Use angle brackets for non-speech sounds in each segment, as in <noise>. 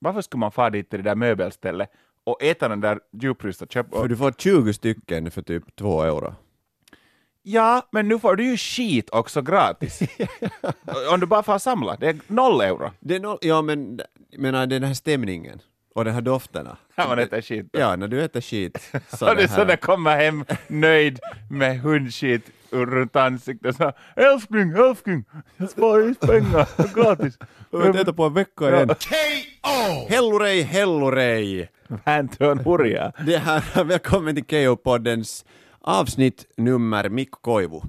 Varför skulle man fara dit till det där möbelstället och äta den där djupfrysta köp... För du får 20 stycken för typ 2 euro. Ja, men nu får du ju skit också gratis. <laughs> Om du bara får samla, det är noll euro. Det är noll, ja men, menar den här stämningen och den här dofterna. När man äter skit. Ja, när du äter skit. <laughs> Så det är här- så det kommer hem nöjd med hundskit runt ansiktet så älskling, älskling, jag sparar pengar, gratis. Jag har inte ätit på en vecka igen. Hellurej, hellurej! Vänta en hurja. Det här, välkommen till KO-poddens avsnitt nummer Mikko Koivu.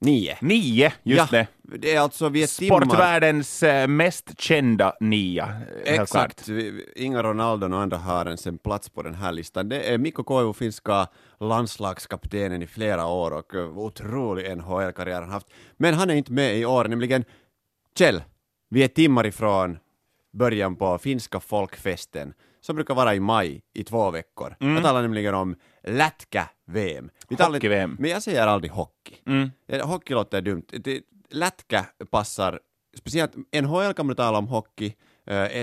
Nio. Nio, just ja, det. det är alltså vi är timmar... Sportvärldens eh, mest kända nia. Exakt. Inga Ronaldo och andra har ens en plats på den här listan. Det är Mikko Koivu, finska landslagskaptenen i flera år och eh, otrolig NHL-karriär han haft. Men han är inte med i år, nämligen Kjell. Vi är timmar ifrån början på finska folkfesten som brukar vara i maj i två veckor. Jag talar nämligen om lätkä-VM. Hockey-VM. Men jag säger aldrig hockey. Mm. Eh, Hockey låter dumt. Lätkä passar, speciellt NHL kan man tala om hockey,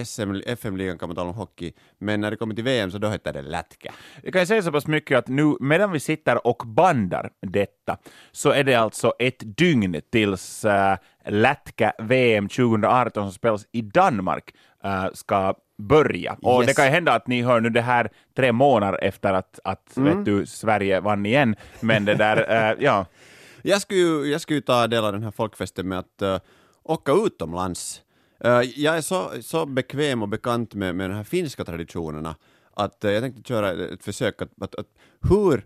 SM, FM-ligan kan man tala om hockey, men när det kommer till VM så då heter det lätkä. Jag kan säga så pass mycket att nu medan vi sitter och bandar detta så är det alltså ett dygn tills uh, Lätka-VM 2018 som spelas i Danmark uh, ska börja. Och Yes. det kan ju hända att ni hör nu det här tre månader efter att, att vet du, Sverige vann igen, men det där, uh, <laughs> ja. Jag skulle ju, jag skulle ta del av den här folkfesten med att uh, åka utomlands. Eh, jag är så, så bekväm och bekant med, med de här finska traditionerna att eh, jag tänkte köra ett försök att, att, att hur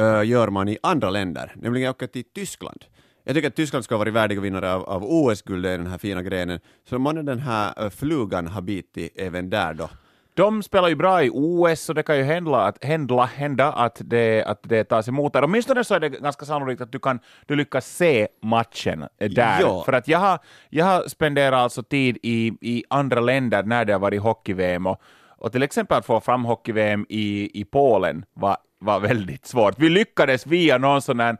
eh, gör man i andra länder, nämligen åka till Tyskland. Jag tycker att Tyskland ska vara värdiga vinnare av, av OS-guld i den här fina grenen, så månne den här uh, flugan har bitit även där då. De spelar ju bra i OS, så det kan ju hända att, hända, hända att, det, att det tas emot där. Åtminstone så är det ganska sannolikt att du, kan, du lyckas se matchen eh, där. Ja. För att jag har, jag har spenderat alltså tid i, i andra länder när det har varit hockey-VM och, och till exempel att få fram hockey-VM i, i Polen var, var väldigt svårt. Vi lyckades via någon sån här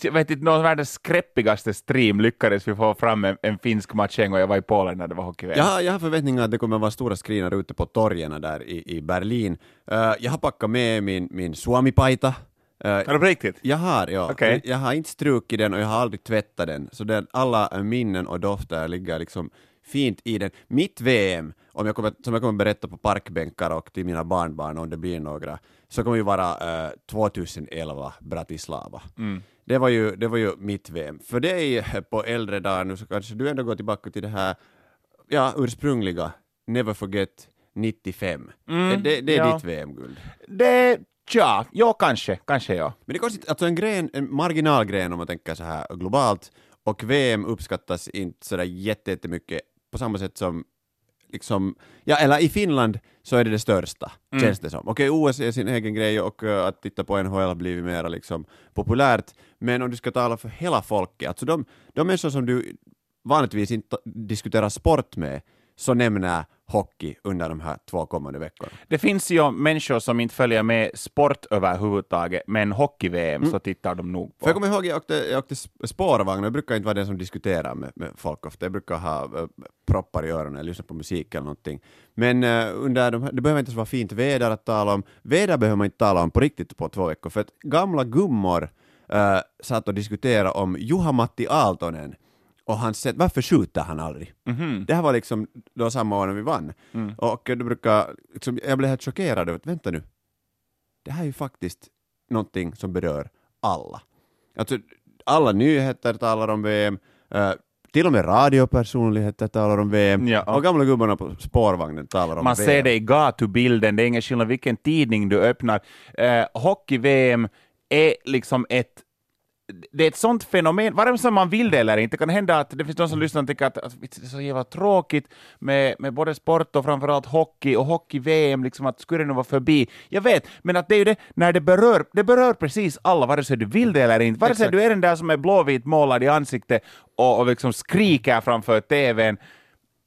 jag vet inte, någon världens skräppigaste stream lyckades vi få fram en, en finsk en gång jag var i Polen när det var hockey-VM. Jag har, jag har förväntningar att det kommer att vara stora screenar ute på torgen där i, i Berlin. Eh, jag har packat med min, min Suomi-paita. Eh, Är det på riktigt? Jag har, ja. Okej. Jag har inte strukit den och jag har aldrig tvättat den, så den, alla minnen och dofter ligger liksom fint i den. Mitt VM, om jag kommer, som jag kommer berätta på parkbänkar och till mina barnbarn om det blir några, så kommer ju vara eh, 2011 Bratislava. Det, var ju, det var ju mitt VM. För dig <laughs> på äldre dagar nu så kanske du ändå går tillbaka till det här ja, ursprungliga Never Forget 95. det, det, det är ja. ditt VM-guld. Det, tja, ja kanske, kanske ja. Men det är konstigt, alltså en gren, en marginalgren om man tänker så här globalt, och VM uppskattas inte sådär jätte- jättemycket på samma sätt som liksom, ja eller i Finland så är det det största, känns det som. Okej, OS är sin egen grej och eh, att titta på NHL har blivit mer liksom populärt, men om du ska tala för hela folket, alltså de, de människor som du vanligtvis inte diskuterar sport med, så nämner hockey under de här två kommande veckorna. Det finns ju människor som inte följer med sport överhuvudtaget, men hockey-VM så tittar de nog För jag på. kommer ihåg, jag åkte, jag åkte sp- spårvagn jag brukar inte vara den som diskuterar med, med folk ofta. Jag brukar ha uh, proppar i öronen, lyssna på musik eller någonting. Men uh, under de här, det behöver inte vara fint väder att tala om. Väder behöver man inte tala om på riktigt på två veckor, för att gamla gummor uh, satt och diskuterade om Juha-Matti Aaltonen och hans sätt, varför skjuter han aldrig? Det här var liksom då samma år när vi vann. Och då brukar, liksom, jag blev helt chockerad över att vänta nu, det här är ju faktiskt någonting som berör alla. Alltså, alla nyheter talar om VM, eh, till och med radiopersonligheter talar om VM, Ja. och gamla gubbarna på spårvagnen talar om Man VM. ser det i gatubilden, det är ingen skillnad vilken tidning du öppnar. Eh, Hockey-VM är liksom ett det är ett sånt fenomen, vare sig man vill det eller inte, kan hända att det finns de som lyssnar och tycker att, att det är så jävla tråkigt med, med både sport och framförallt hockey och hockey-VM, liksom att skulle det nu vara förbi. Jag vet, men att det är ju det, när det berör, det berör precis alla, vare sig du vill det eller inte, vare sig Exakt. du är den där som är blåvit målad i ansiktet och, och liksom skriker framför TVn,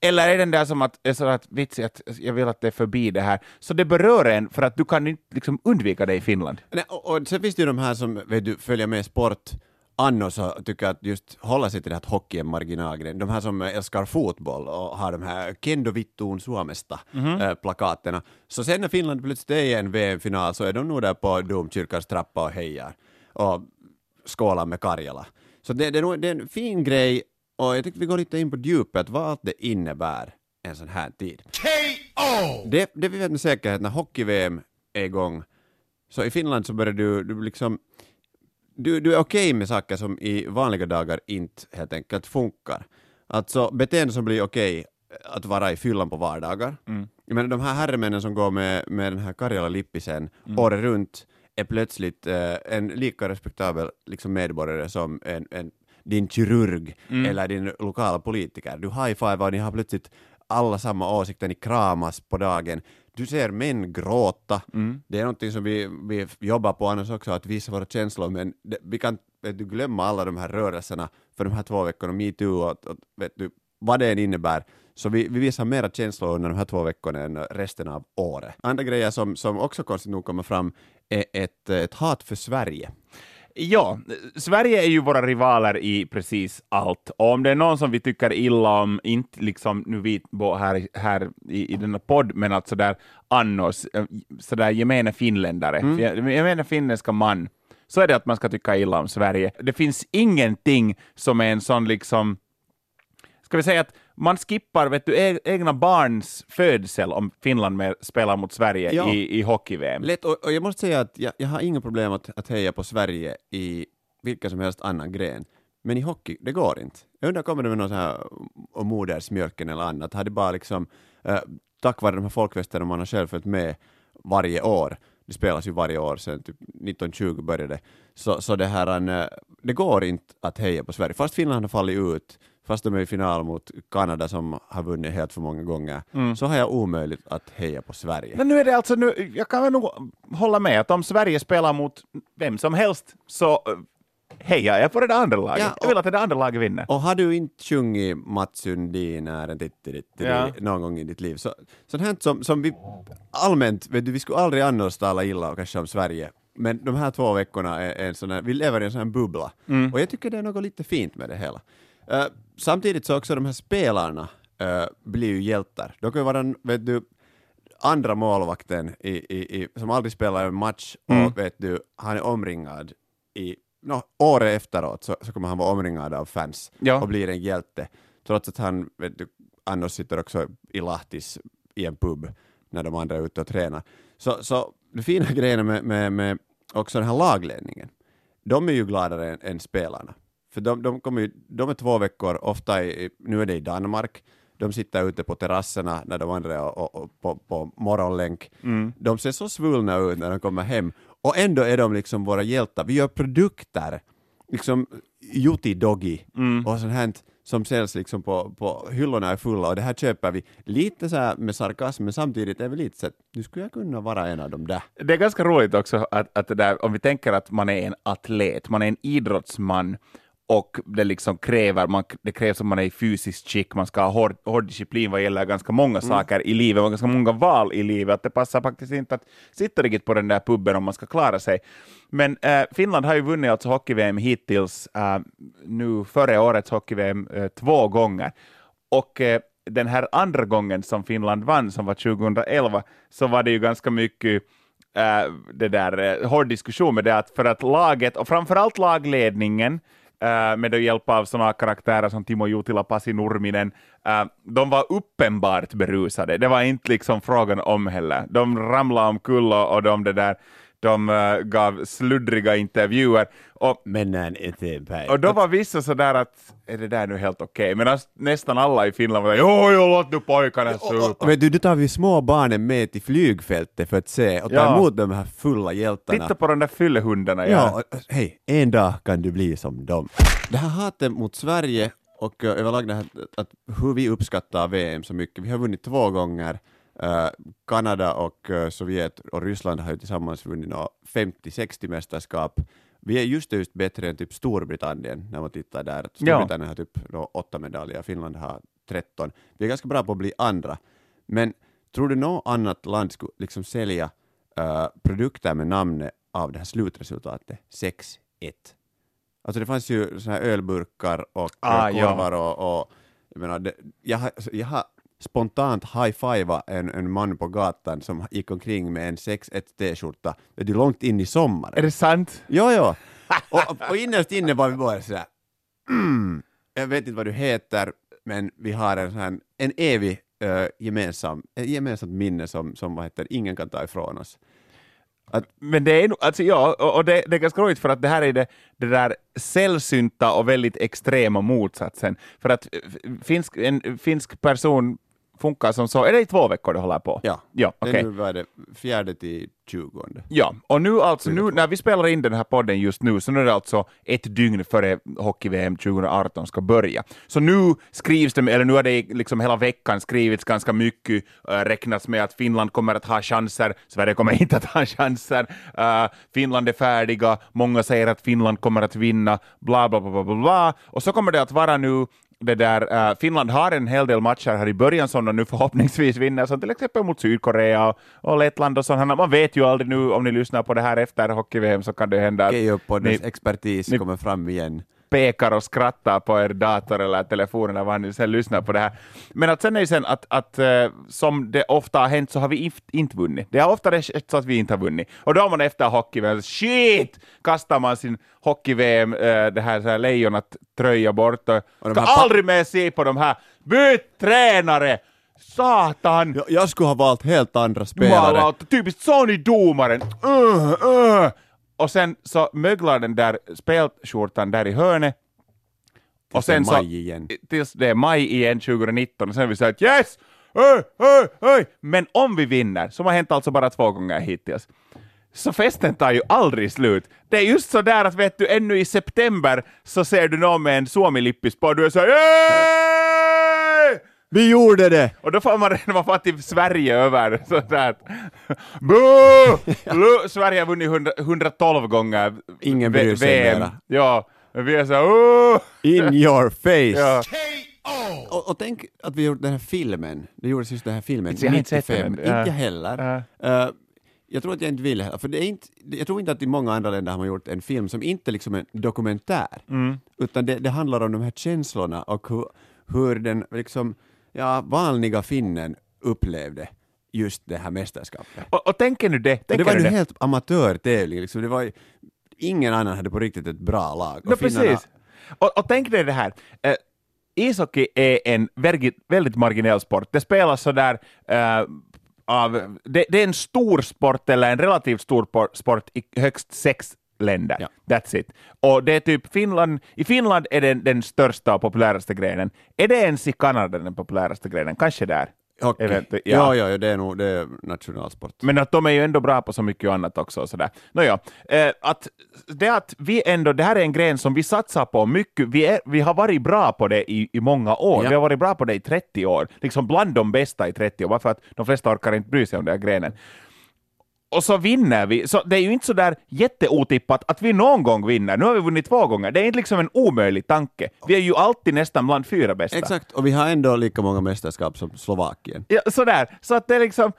eller är den där som att, så att vitsig att jag vill att det är förbi det här. Så det berör en för att du kan inte liksom undvika det i Finland. Nej, och, och sen finns det ju de här som vet du, följer med sport annars så tycker jag att just hålla sig till det att hockey är marginalgren. De här som älskar fotboll och har de här Kendo Vittuun Suomesta Mhm. äh, plakaterna. Så sen när Finland plötsligt är i en VM-final så är de nog där på domkyrkans trappa och hejar och skålar med Karjala. Så det, det, det är en fin grej och jag tycker vi går lite in på djupet vad allt det innebär en sån här tid. Det, det vi vet med säkerhet när hockey-VM är igång så i Finland så börjar du, du liksom du, du är okej med saker som i vanliga dagar inte helt enkelt funkar. Alltså beteende som blir okej att vara i fyllan på vardagar. Mm. Jag menar de här herremännen som går med, med den här Karjala lippisen året runt är plötsligt eh, en lika respektabel liksom, medborgare som en, en, din kirurg eller din lokala politiker. Du high-fivar och ni har plötsligt alla samma åsikter, ni kramas på dagen. Du ser män gråta. Det är någonting som vi, vi jobbar på annars också, att visa våra känslor, men det, vi kan vet du, glömma alla de här rörelserna för de här två veckorna, metoo och, och vet du, vad det än innebär. Så vi, vi visar mera känslor under de här två veckorna än resten av året. Andra grejer som, som också konstigt nog kommer fram är ett, ett hat för Sverige. Ja, Sverige är ju våra rivaler i precis allt. Och om det är någon som vi tycker illa om, inte liksom nu vi här, här i, i denna podd, men alltså där annars, eh, sådär gemene finländare, mm. gemene finländska man, så är det att man ska tycka illa om Sverige. Det finns ingenting som är en sån liksom ska vi säga att man skippar vet du, e- egna barns födsel om Finland med, spelar mot Sverige Ja. i, i hockey-VM. Lätt, och, och jag måste säga att jag, jag har inga problem att, att heja på Sverige i vilken som helst annan gren. Men i hockey, det går inte. Jag undrar, kommer det med någon sån här om modersmjölken eller annat? Har det bara liksom, eh, tack vare de här folkfesterna man har själv följt med varje år, det spelas ju varje år sedan typ 1920 började, så, så det här, eh, det går inte att heja på Sverige. Fast Finland har fallit ut, fast de är i final mot Kanada som har vunnit helt för många gånger, så har jag omöjligt att heja på Sverige. Men nu är det alltså, nu, jag kan väl nog hålla med att om Sverige spelar mot vem som helst så eh, hejar jag på det där andra laget. Ja, jag vill att det där andra laget vinner. Och har du inte sjungit Mats Sundin är en titti Ja. någon gång i ditt liv, så sånt här som, som vi allmänt, vet du, vi skulle aldrig annars tala illa kanske om Sverige, men de här två veckorna är en sån här, vi lever i en sån här bubbla. Och jag tycker det är något lite fint med det hela. Eh, samtidigt så också de här spelarna eh, blir ju hjältar. De kan ju vara, vet du, andra målvakten i, i, i, som aldrig spelar en match och vet du, han är omringad i no, året efteråt så, så kommer han vara omringad av fans Ja. och blir en hjälte. Trots att han vet du, annars sitter också i Lahtis i en pub när de andra är ute och tränar. Så, så det fina <laughs> grejen med, med, med också den här lagledningen, de är ju gladare än, än spelarna. För de, de, kommer ju, de är två veckor, ofta i, nu är det i Danmark, de sitter ute på terrasserna när de andra är och, och, på, på morgonlänk. De ser så svullna ut när de kommer hem. Och ändå är de liksom våra hjältar. Vi gör produkter, liksom Jutti Doggy och sånt här som säljs liksom på, på hyllorna är fulla och det här köper vi lite så här med sarkasm men samtidigt är vi lite så att nu skulle jag kunna vara en av dem där. Det är ganska roligt också att, att där, om vi tänker att man är en atlet, man är en idrottsman och det liksom kräver, man, det krävs att man är i fysiskt skick, man ska ha hård, hård disciplin vad gäller ganska många saker i livet, och ganska många val i livet, att det passar faktiskt inte att sitta riktigt på den där puben om man ska klara sig. Men eh, Finland har ju vunnit alltså hockey-VM hittills, eh, nu före årets hockey-VM, eh, två gånger. Och den här andra gången som Finland vann, som var 2011, så var det ju ganska mycket äh, det där, äh, hård diskussion med det att för att laget, och framförallt lagledningen, äh, Äh, med hjälp av sådana karaktärer som Timo Jutila, Pasi Nurminen, äh, de var uppenbart berusade. Det var inte liksom frågan om heller. De ramlade omkull och, och de, det där, de äh, gav sluddriga intervjuer. Och Männen eteenpäin. och då var vissa sådär att är det där nu helt okej? Medan nästan alla i Finland var jo, jo, låt nu pojkarna supa. Vet du, då tar vi små barnen med till flygfältet för att se och ta Ja. emot de här fulla hjältarna. Titta på de där fyllehundarna. Ja, och, hej, en dag kan du bli som dem. Det här hatet mot Sverige och uh, överlag det här att, att hur vi uppskattar VM så mycket. Vi har vunnit två gånger. Eh, Kanada och eh, Sovjet och Ryssland har ju tillsammans vunnit nå 50-60 mästerskap. Vi är just just bättre än typ Storbritannien när man tittar där. Storbritannien har typ nå åtta medaljer, Finland har 13. Vi är ganska bra på att bli andra. Men tror du något annat land skulle liksom sälja eh, produkter med namnet av det här slutresultatet 6-1? Alltså det fanns ju såna här ölburkar och Ah, ah, ja. korvar och, och jag menar, det, jag, har, jag har spontant high-fivat en, en man på gatan som gick omkring med en 6-1 t-skjorta, är långt in i sommaren. Är det sant? Jo, jo. Och, och innerst inne var vi bara sådär, mm, jag vet inte vad du heter, men vi har en, sån en evig uh, gemensam, gemensamt minne som, som vad heter, ingen kan ta ifrån oss. Men det är nog, alltså ja, och och det, det är ganska roligt för att det här är det, det där sällsynta och väldigt extrema motsatsen. För att eh, finsk, en finsk person funkar som så, är det i två veckor det håller på? Ja, Ja, det är nu vad är det, fjärde till tjugonde. Ja, och nu alltså, nu, när vi spelar in den här podden just nu, så nu är det alltså ett dygn före hockey-VM 2018 ska börja. Så nu skrivs det, eller nu har det liksom hela veckan skrivits ganska mycket, äh, räknats med att Finland kommer att ha chanser, Sverige kommer <laughs> inte att ha chanser, Äh, Finland är färdiga, många säger att Finland kommer att vinna, bla bla bla bla, bla. och så kommer det att vara nu det där, äh, Finland har en hel del matcher här i början som de nu förhoppningsvis vinner, som till exempel mot Sydkorea och, och Lettland och sådana. Man vet ju aldrig nu om ni lyssnar på det här efter hockey-VM så kan det hända att Geopoddens ni expertis ni- kommer fram igen. Pekar och skrattar på er dator eller telefon eller vad ni sen lyssnar på det här. Men att sen är det sen att, att eh, som det ofta har hänt så har vi inte vunnit. Det har ofta skett så att vi inte har vunnit. Och då har man efter hockey shit, kastar man sin hockey-VM, eh, det här, så här lejonat-tröja bort och, Och ska aldrig mer se på de här. Byt tränare! Satan! Jag, jag skulle ha valt helt andra spelare. Jumalauta, typiskt Sony-domaren. Uh, uh. Och sen så möglar den där spelskjortan där i hörnet. Och sen så, tills det är maj igen 2019 och sen vi säger att yes! Öj, öj, öj! Men om vi vinner, som har hänt alltså bara två gånger hittills, så festen tar ju aldrig slut. Det är just så där att vet du, ännu i september så ser du någon med en Suomi-lippis på och du är såhär Yay! Vi gjorde det! Och då får man redan man får till Sverige över sådär. Boo! <laughs> Sverige har vunnit 100, 112 gånger Ingen bryr sig VM. mera. Ja, men vi är såhär oh! In your face! Ja. Och, och tänk att vi gjort den här filmen, det gjordes just den här filmen, Jag har inte sett 95, den. inte Ja. jag heller. Eh, jag tror att jag inte vill heller, för det är inte, jag tror inte att i många andra länder har man gjort en film som inte liksom är en dokumentär, Mm. utan det, det handlar om de här känslorna och hur, hur den liksom, ja, vanliga finnen upplevde just det här mästerskapet. Och, och tänker nu det, Och det tänker var nu ju det. helt amatörtävling, liksom. det var ingen annan hade på riktigt ett bra lag. No, Och finnarna- precis. Och, och tänk dig det här. Eh, ishockey är en väldigt, väldigt marginell sport. Det spelas sådär eh, av... Det, det är en stor sport, eller en relativt stor por- sport, i högst sex länder. Ja. That's it. Och det är typ Finland, i Finland är det den största och populäraste grenen. Är det ens i Kanada den populäraste grenen? Kanske där. Hockey. Eventu- ja. Ja, ja, det är nog det är nationalsport. Men att de är ju ändå bra på så mycket annat också. och Sådär. Nåja, eh, att det att vi ändå, det här är en gren som vi satsar på mycket, vi, är, vi har varit bra på det i, i många år, Ja. vi har varit bra på det i 30 år, liksom bland de bästa i 30 år, bara för att de flesta orkar inte bry sig om den här grenen. Och så vinner vi, så det är ju inte så där jätteotippat att vi någon gång vinner. Nu har vi vunnit två gånger, det är inte liksom en omöjlig tanke. Vi är ju alltid nästan bland fyra bästa. Exakt, och vi har ändå lika många mästerskap som Slovakien. Ja, sådär. Så att det är liksom,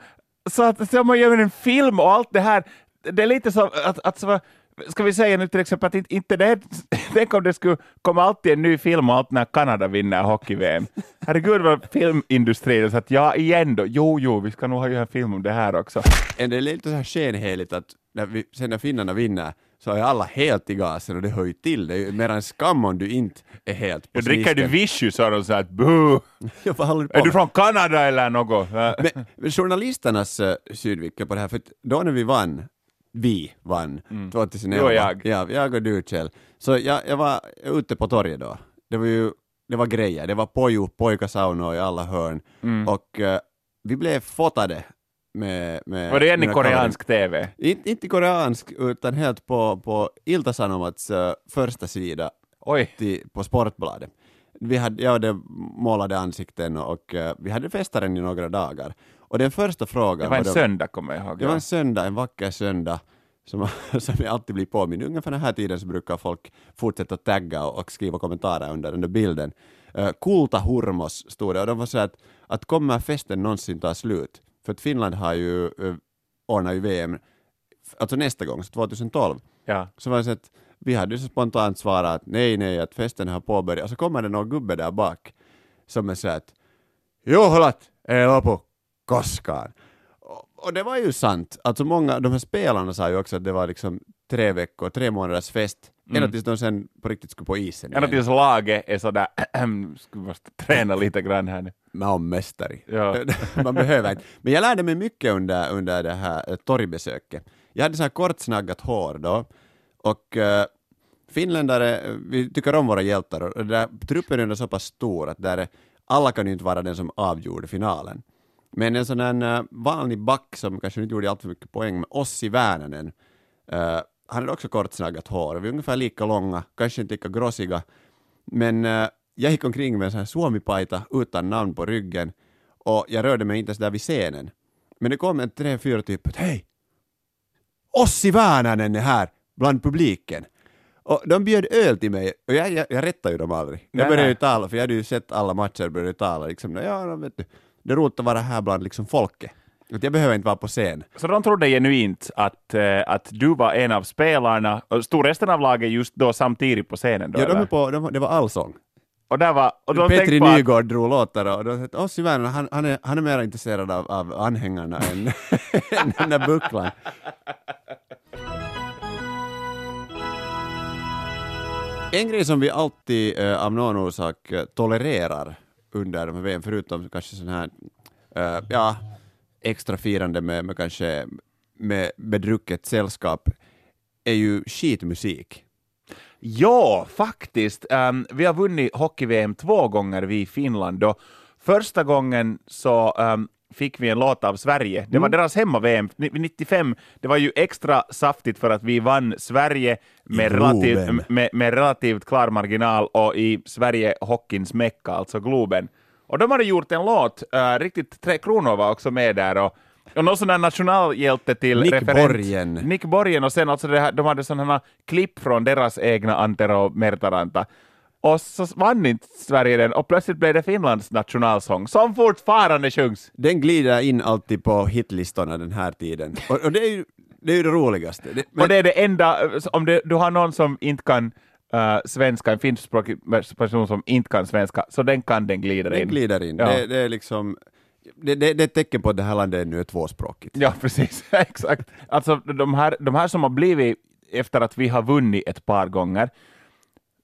så att så man gör en film och allt det här, det är lite som att, att så, ska vi säga nu till exempel att inte, det, <laughs> tänk om det skulle komma alltid en ny film och allt när Kanada vinner hockey-VM. Herregud vad filmindustrin, så att ja igen då, jo jo, vi ska nog ha göra en film om det här också. Är det lite så här skenheligt att när vi, sen när finnarna vinner så är alla helt i gasen och det hör ju till. Det är ju mer en skam om du inte är helt på Jag dricker du. Vichy så har de sagt boo, Ja, är du från Kanada eller något? Men, men journalisternas uh, synvinkel på det här, för då när vi vann, vi vann, 2011, Du och jag. Ja, jag och du Kjell, så jag, jag var ute på torget då. Det var ju det var grejer, det var pojo, pojkasaunor i alla hörn och eh, vi blev fotade med, med Var det igen i koreansk TV? Inte, inte koreansk, utan helt på, på Ilta-Sanomats eh, första sida Oj. till, på Sportbladet. Vi hade, jag hade målade ansikten och eh, vi hade festaren i några dagar. Och den första frågan Det var en då- söndag kommer jag ihåg. det var en söndag, en vacker söndag som, <laughs> som jag alltid blir påminn. Ungefär den här tiden så brukar folk fortsätta tagga och, och skriva kommentarer under den där bilden. Uh, Kulta Hurmos stod det och de var så att, att kommer festen någonsin ta slut? För att Finland har ju uh, ordnat ju VM, alltså nästa gång, så 2012. Ja. Så var det så att vi hade så spontant svarat att nej, nej, att festen har påbörjats. Och så kommer det någon gubbe där bak som är så att juhlat är loppu koskaan. Och, och det var ju sant. Alltså många, de här spelarna sa ju också att det var liksom tre veckor, tre månaders fest, ända tills de sen på riktigt skulle på isen Ända igen. tills laget är sådär, <clears throat> skulle måste träna lite grann här nu. Man är mästare. Ja. <laughs> Man behöver inte. Men jag lärde mig mycket under, under det här eh, torgbesöket. Jag hade så här kortsnaggat hår då, och eh, finländare, eh, vi tycker om våra hjältar, och där, truppen är ändå så pass stor att där är, alla kan ju inte vara den som avgjorde finalen. Men en sån här eh, vanlig back som kanske inte gjorde alltför mycket poäng, med Ossi Väänänen, eh, han hade också kortsnaggat hår, vi är ungefär lika långa, kanske inte lika grossiga, men eh, jag gick omkring med en sån här suomipaita utan namn på ryggen och jag rörde mig inte ens där vid scenen. Men det kom en tre, fyra typ att hej! Ossi Väänänen är här bland publiken. Och de bjöd öl till mig och jag, jag, jag rättade ju dem aldrig. Jag började ju tala, för jag hade ju sett alla matcher började ju tala liksom, ja, vet du, det är roligt att vara här bland liksom folket. Att jag behöver inte vara på scen. Så de trodde genuint att, eh, att du var en av spelarna, och stod resten av laget just då samtidigt på scenen? Då, Ja, de är på, de, det var allsång. och där var, och de Petri att- Nygård drog låtar och de sa Ossi Väänänen, han, han, är, han är mer intresserad av, av anhängarna än, <laughs> än den där bucklan. En grej som vi alltid eh, av någon orsak eh, tolererar under de här VM, förutom kanske sån här eh, ja, extra firande med, med kanske med bedrucket sällskap, är ju skitmusik. Ja, faktiskt. Um, vi har vunnit hockey-VM två gånger vi i Finland. Då. Första gången så um, fick vi en låt av Sverige. Det var deras hemma-VM 95. Det var ju extra saftigt för att vi vann Sverige med, relativ, med, med relativt klar marginal och i Sverige hockeyns mecka, alltså Globen. Och de hade gjort en låt, eh, riktigt Tre Kronor var också med där och och någon sån där nationalhjälte till Nick referent. Borgen. Nick Borgen och sen alltså det här, de hade sådana klipp från deras egna Antero Mertaranta. Och så vann inte Sverige den och plötsligt blev det Finlands nationalsång som fortfarande sjungs. Den glider in alltid på hitlistorna den här tiden. Och, och det, är ju, det är ju det roligaste. Det, men, Och det är det enda, om det, du har någon som inte kan uh, svenska, en finskspråkig person som inte kan svenska, så den kan den glida den in. glider in. Ja. Det, det är liksom... Det, det, det är ett tecken på att det här landet nu är tvåspråkigt. Ja, precis. <laughs> Exakt. Alltså de här, de här som har blivit, efter att vi har vunnit ett par gånger,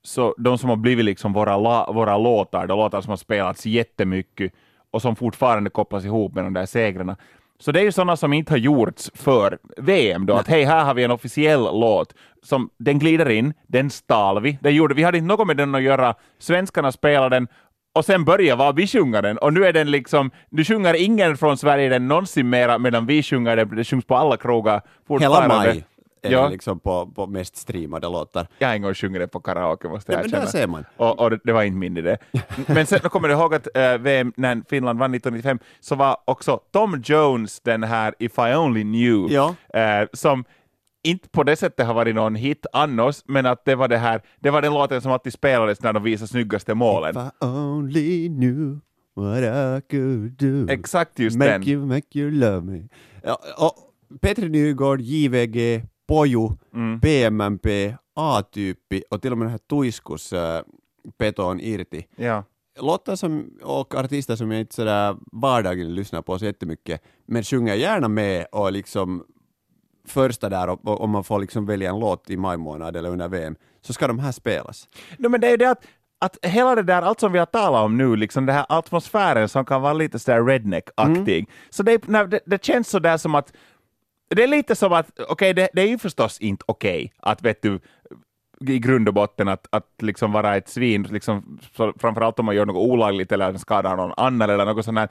så de som har blivit liksom våra, la, våra låtar, de låtar som har spelats jättemycket och som fortfarande kopplas ihop med de där segrarna. Så det är ju sådana som inte har gjorts för VM då, att hej, här har vi en officiell låt. Som, den glider in, den stal vi, det gjorde, vi hade inte något med den att göra, svenskarna spelade den och sen börjar var vi sjunga den och nu är den liksom, nu sjunger ingen från Sverige den någonsin mera medan vi sjunger den, det sjungs på alla krogar Hela fortfarande. maj är Ja. liksom på, på mest streamade låtar. Jag en gång sjungit det på karaoke måste Ja, jag erkänna. ser man. Och, och det, var inte min idé. <laughs> Men sen kommer du ihåg att äh, VM, när Finland vann 1995, så var också Tom Jones den här If I Only Knew, Ja. eh, som inte på det sättet har varit någon hit annars, men att det var det här, det var den låten som alltid spelades när de visade snyggaste målen. If I only knew what I could do. Exakt just make den. you, make you love me. Ja, Petri Nygård, JVG, Poju, Mm. PMMP, A-tyyppi och till och med den här Tuiskus, Peton Irti. Ja. låtar som, och artister som jag inte sådär vardagligen lyssnar på så jättemycket, men sjunger gärna med och liksom första där, om man får liksom välja en låt i maj månad eller under VM, så ska de här spelas. No, men det är ju det att, att hela det där, allt som vi har talat om nu, liksom den här atmosfären som kan vara lite sådär redneck-aktig, så det, det, det känns sådär som att det är lite som att, okej, det, det är ju förstås inte okej att, vet du, i grund och botten att, att liksom vara ett svin, liksom, framförallt om man gör något olagligt eller skadar någon annan eller något sånt här.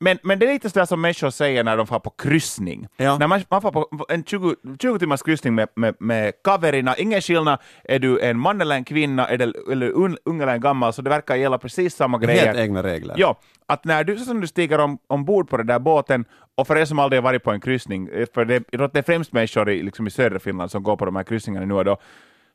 Men, men det är lite sådär som människor säger när de får på kryssning. Ja. När man, man får på en 20, 20 timmars kryssning med, med, med kaverina, ingen skillnad, är du en man eller en kvinna, det, eller un, ung eller en gammal, så det verkar gälla precis samma grejer. Helt egna regler. Ja, att när du, så som du stiger om, ombord på den där båten, och för er som aldrig har varit på en kryssning, eh, för det, det är främst människor i, liksom i södra Finland som går på de här kryssningarna nu och då,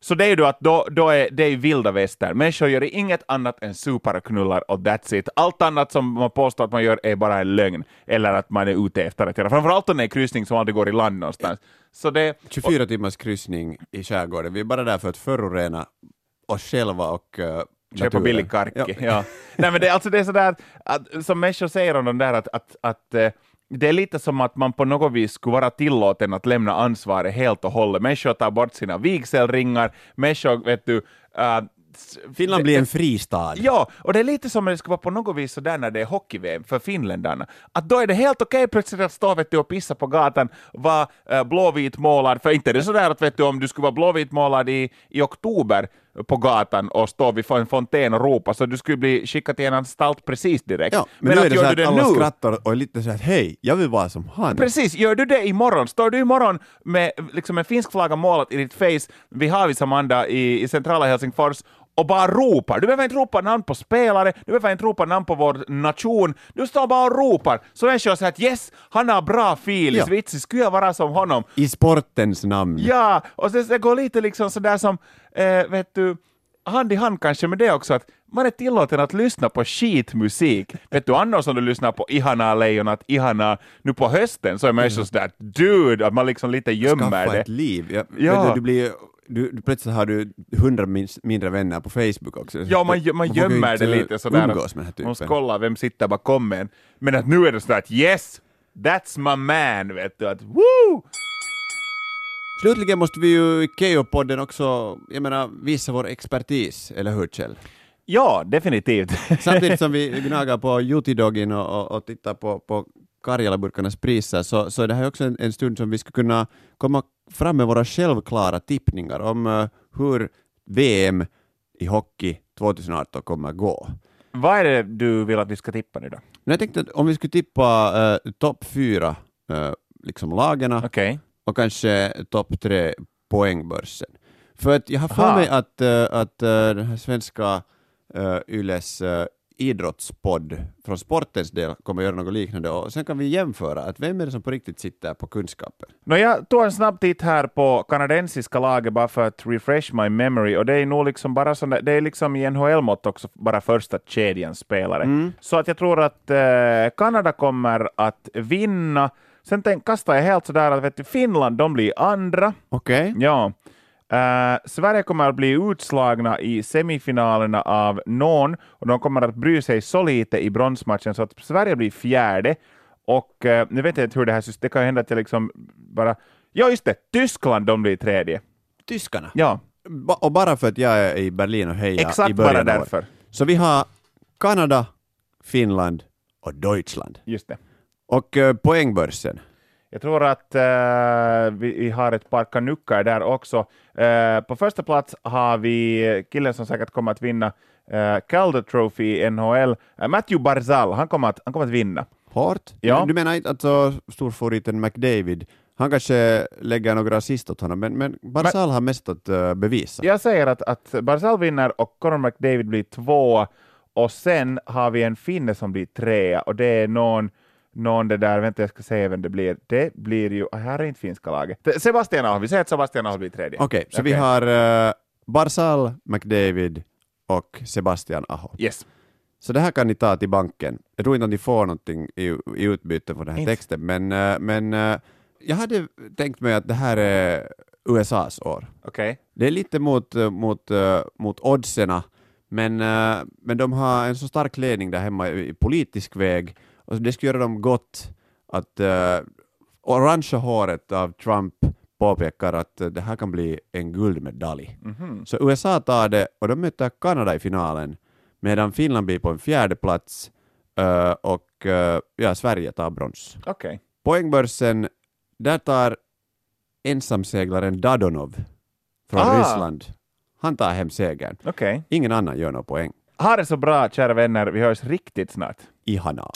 Så det är ju att då, då är det är vilda västern. Människor gör inget annat än supar och knullar och that's it. Allt annat som man påstår att man gör är bara en lögn, eller att man är ute efter att göra. Framförallt om det är kryssning som aldrig går i land någonstans. Så det, 24 timmars kryssning i skärgården. Vi är bara där för att förorena oss själva och uh, Köpa billig karki. Ja. Ja. Nej, men det, alltså det är sådär, att, som människor säger om de där, att, att, att eh, det är lite som att man på något vis skulle vara tillåten att lämna ansvaret helt och hållet. Människor tar bort sina vigselringar, människor, vet du, äh, Finland blir en fristad. Ja, och det är lite som det ska vara på något vis sådär när det är hockey-VM för finländarna. Att då är det helt okej plötsligt att stå vet du, och pissa på gatan, vara äh, blåvit målad, för inte är det sådär att vet du, om du skulle vara blåvit målad i, i oktober på gatan och stå vid en fontän och ropa, så du skulle bli skickad till en anstalt precis direkt. Ja, men, nu är att det så att alla nu, skrattar och är lite så här hej, jag vill vara som han. Precis, gör du det imorgon, står du imorgon med liksom en finsk flagga målat i ditt face vid Havis Amanda i, i centrala Helsingfors och bara ropar. Du behöver inte ropa namn på spelare, du behöver inte ropa namn på vår nation, du står bara och ropar. Så människor säger att yes, han har bra fil, Ja. vitsi, skulle jag vara som honom? I sportens namn. Ja, och det, det går lite liksom sådär som, eh, vet du, hand i hand kanske med det också, att man är tillåten att lyssna på skitmusik. Vet du, annars om du lyssnar på Ihana Lejonat, Ihana, nu på hösten så är människor sådär dude, att man liksom lite gömmer Skaffa det. ett liv. Ja, Ja. Du, du blir, du, du, plötsligt har du hundra min, mindre vänner på Facebook också. Ja, man, man vågar gömmer det lite sådär. umgås med den här Man måste kolla vem sitter bakom en. Men att nu är det sådär att yes, that's my man, vet du, att woo! Slutligen måste vi ju i Keyyo-podden också, jag menar, visa vår expertis, eller hur Kjell? Ja, definitivt. Samtidigt som <laughs> vi gnagar på Jutidogin och, och, och tittar på, på Karjala-burkarnas priser så, så är det här också en, en stund som vi skulle kunna komma fram med våra självklara tippningar om eh, hur VM i hockey 2018 kommer gå. Vad är det du vill att vi ska tippa nu då? Men jag tänkte att om vi skulle tippa eh, topp fyra eh, liksom lagarna Okej. och kanske topp tre poängbörsen. För att jag har för mig att, eh, att eh, den här svenska uh, Yles uh, idrottspodd från sportens del kommer göra något liknande och sen kan vi jämföra att vem är det som på riktigt sitter på kunskapen. Nå, jag tog en snabb titt här på kanadensiska laget bara för att refresh my memory och det är nog liksom bara sån där, det är liksom i NHL-mått också bara första kedjans spelare. Så att jag tror att eh, Kanada kommer att vinna. Sen tänk, kastar jag helt sådär att vet du, Finland, de blir andra. Okej? Ja. Eh, Sverige kommer att bli utslagna i semifinalerna av någon och de kommer att bry sig så lite i bronsmatchen så att Sverige blir fjärde. Och eh, nu vet jag inte hur det här systemet, det kan ju hända att jag liksom bara... Ja, just det, Tyskland de blir tredje. Tyskarna. Ja, Ba- och bara för att jag är i Berlin och hejar i exakt början bara därför. Så vi har Kanada, Finland och Deutschland. Just det. Och eh, poängbörsen. Jag tror att eh, vi, vi har ett par kanuckar där också. Eh, på första plats har vi killen som säkert kommer att vinna uh, Calder Trophy i NHL, eh, Matthew Barzal. Han kommer att, han kommer att vinna. Hårt? Ja. Du menar inte alltså storfavoriten McDavid? Han kanske lägger några assist åt honom, men, men Barzal har mest att eh, bevisa. Jag säger att, att Barzal vinner och Conor McDavid blir två och sen har vi en finne som blir trea och det är någon någon det där, vänta jag ska säga vem det blir. Det blir ju, ah, här är inte finska laget. Sebastian Aho, vi säger att Sebastian Aho blir tredje. Okej, så vi Okej. har uh, Barzal, McDavid och Sebastian Aho. Yes. Så det här kan ni ta till banken. Jag tror inte att ni får någonting i, i utbyte för den här Inte. texten, men, eh, men eh, jag hade tänkt mig att det här är USAs år. Okej. Det är lite mot, eh, mot, eh, mot oddserna, men, eh, men de har en så stark ledning där hemma i politisk väg, och det skulle göra dem gott att uh, orangea håret av Trump påpekar att eh, det här kan bli en guldmedalj. Mhm. Så USA tar det och de möter Kanada i finalen, medan Finland blir på en fjärde plats eh, och eh, ja, Sverige tar brons. Okej. Poängbörsen, där tar ensamseglaren Dadonov från Ah. Ryssland. Han tar hem segern. Okej. Ingen annan gör några poäng. Ha det så bra, kära vänner. Vi hörs riktigt snart. Ihana.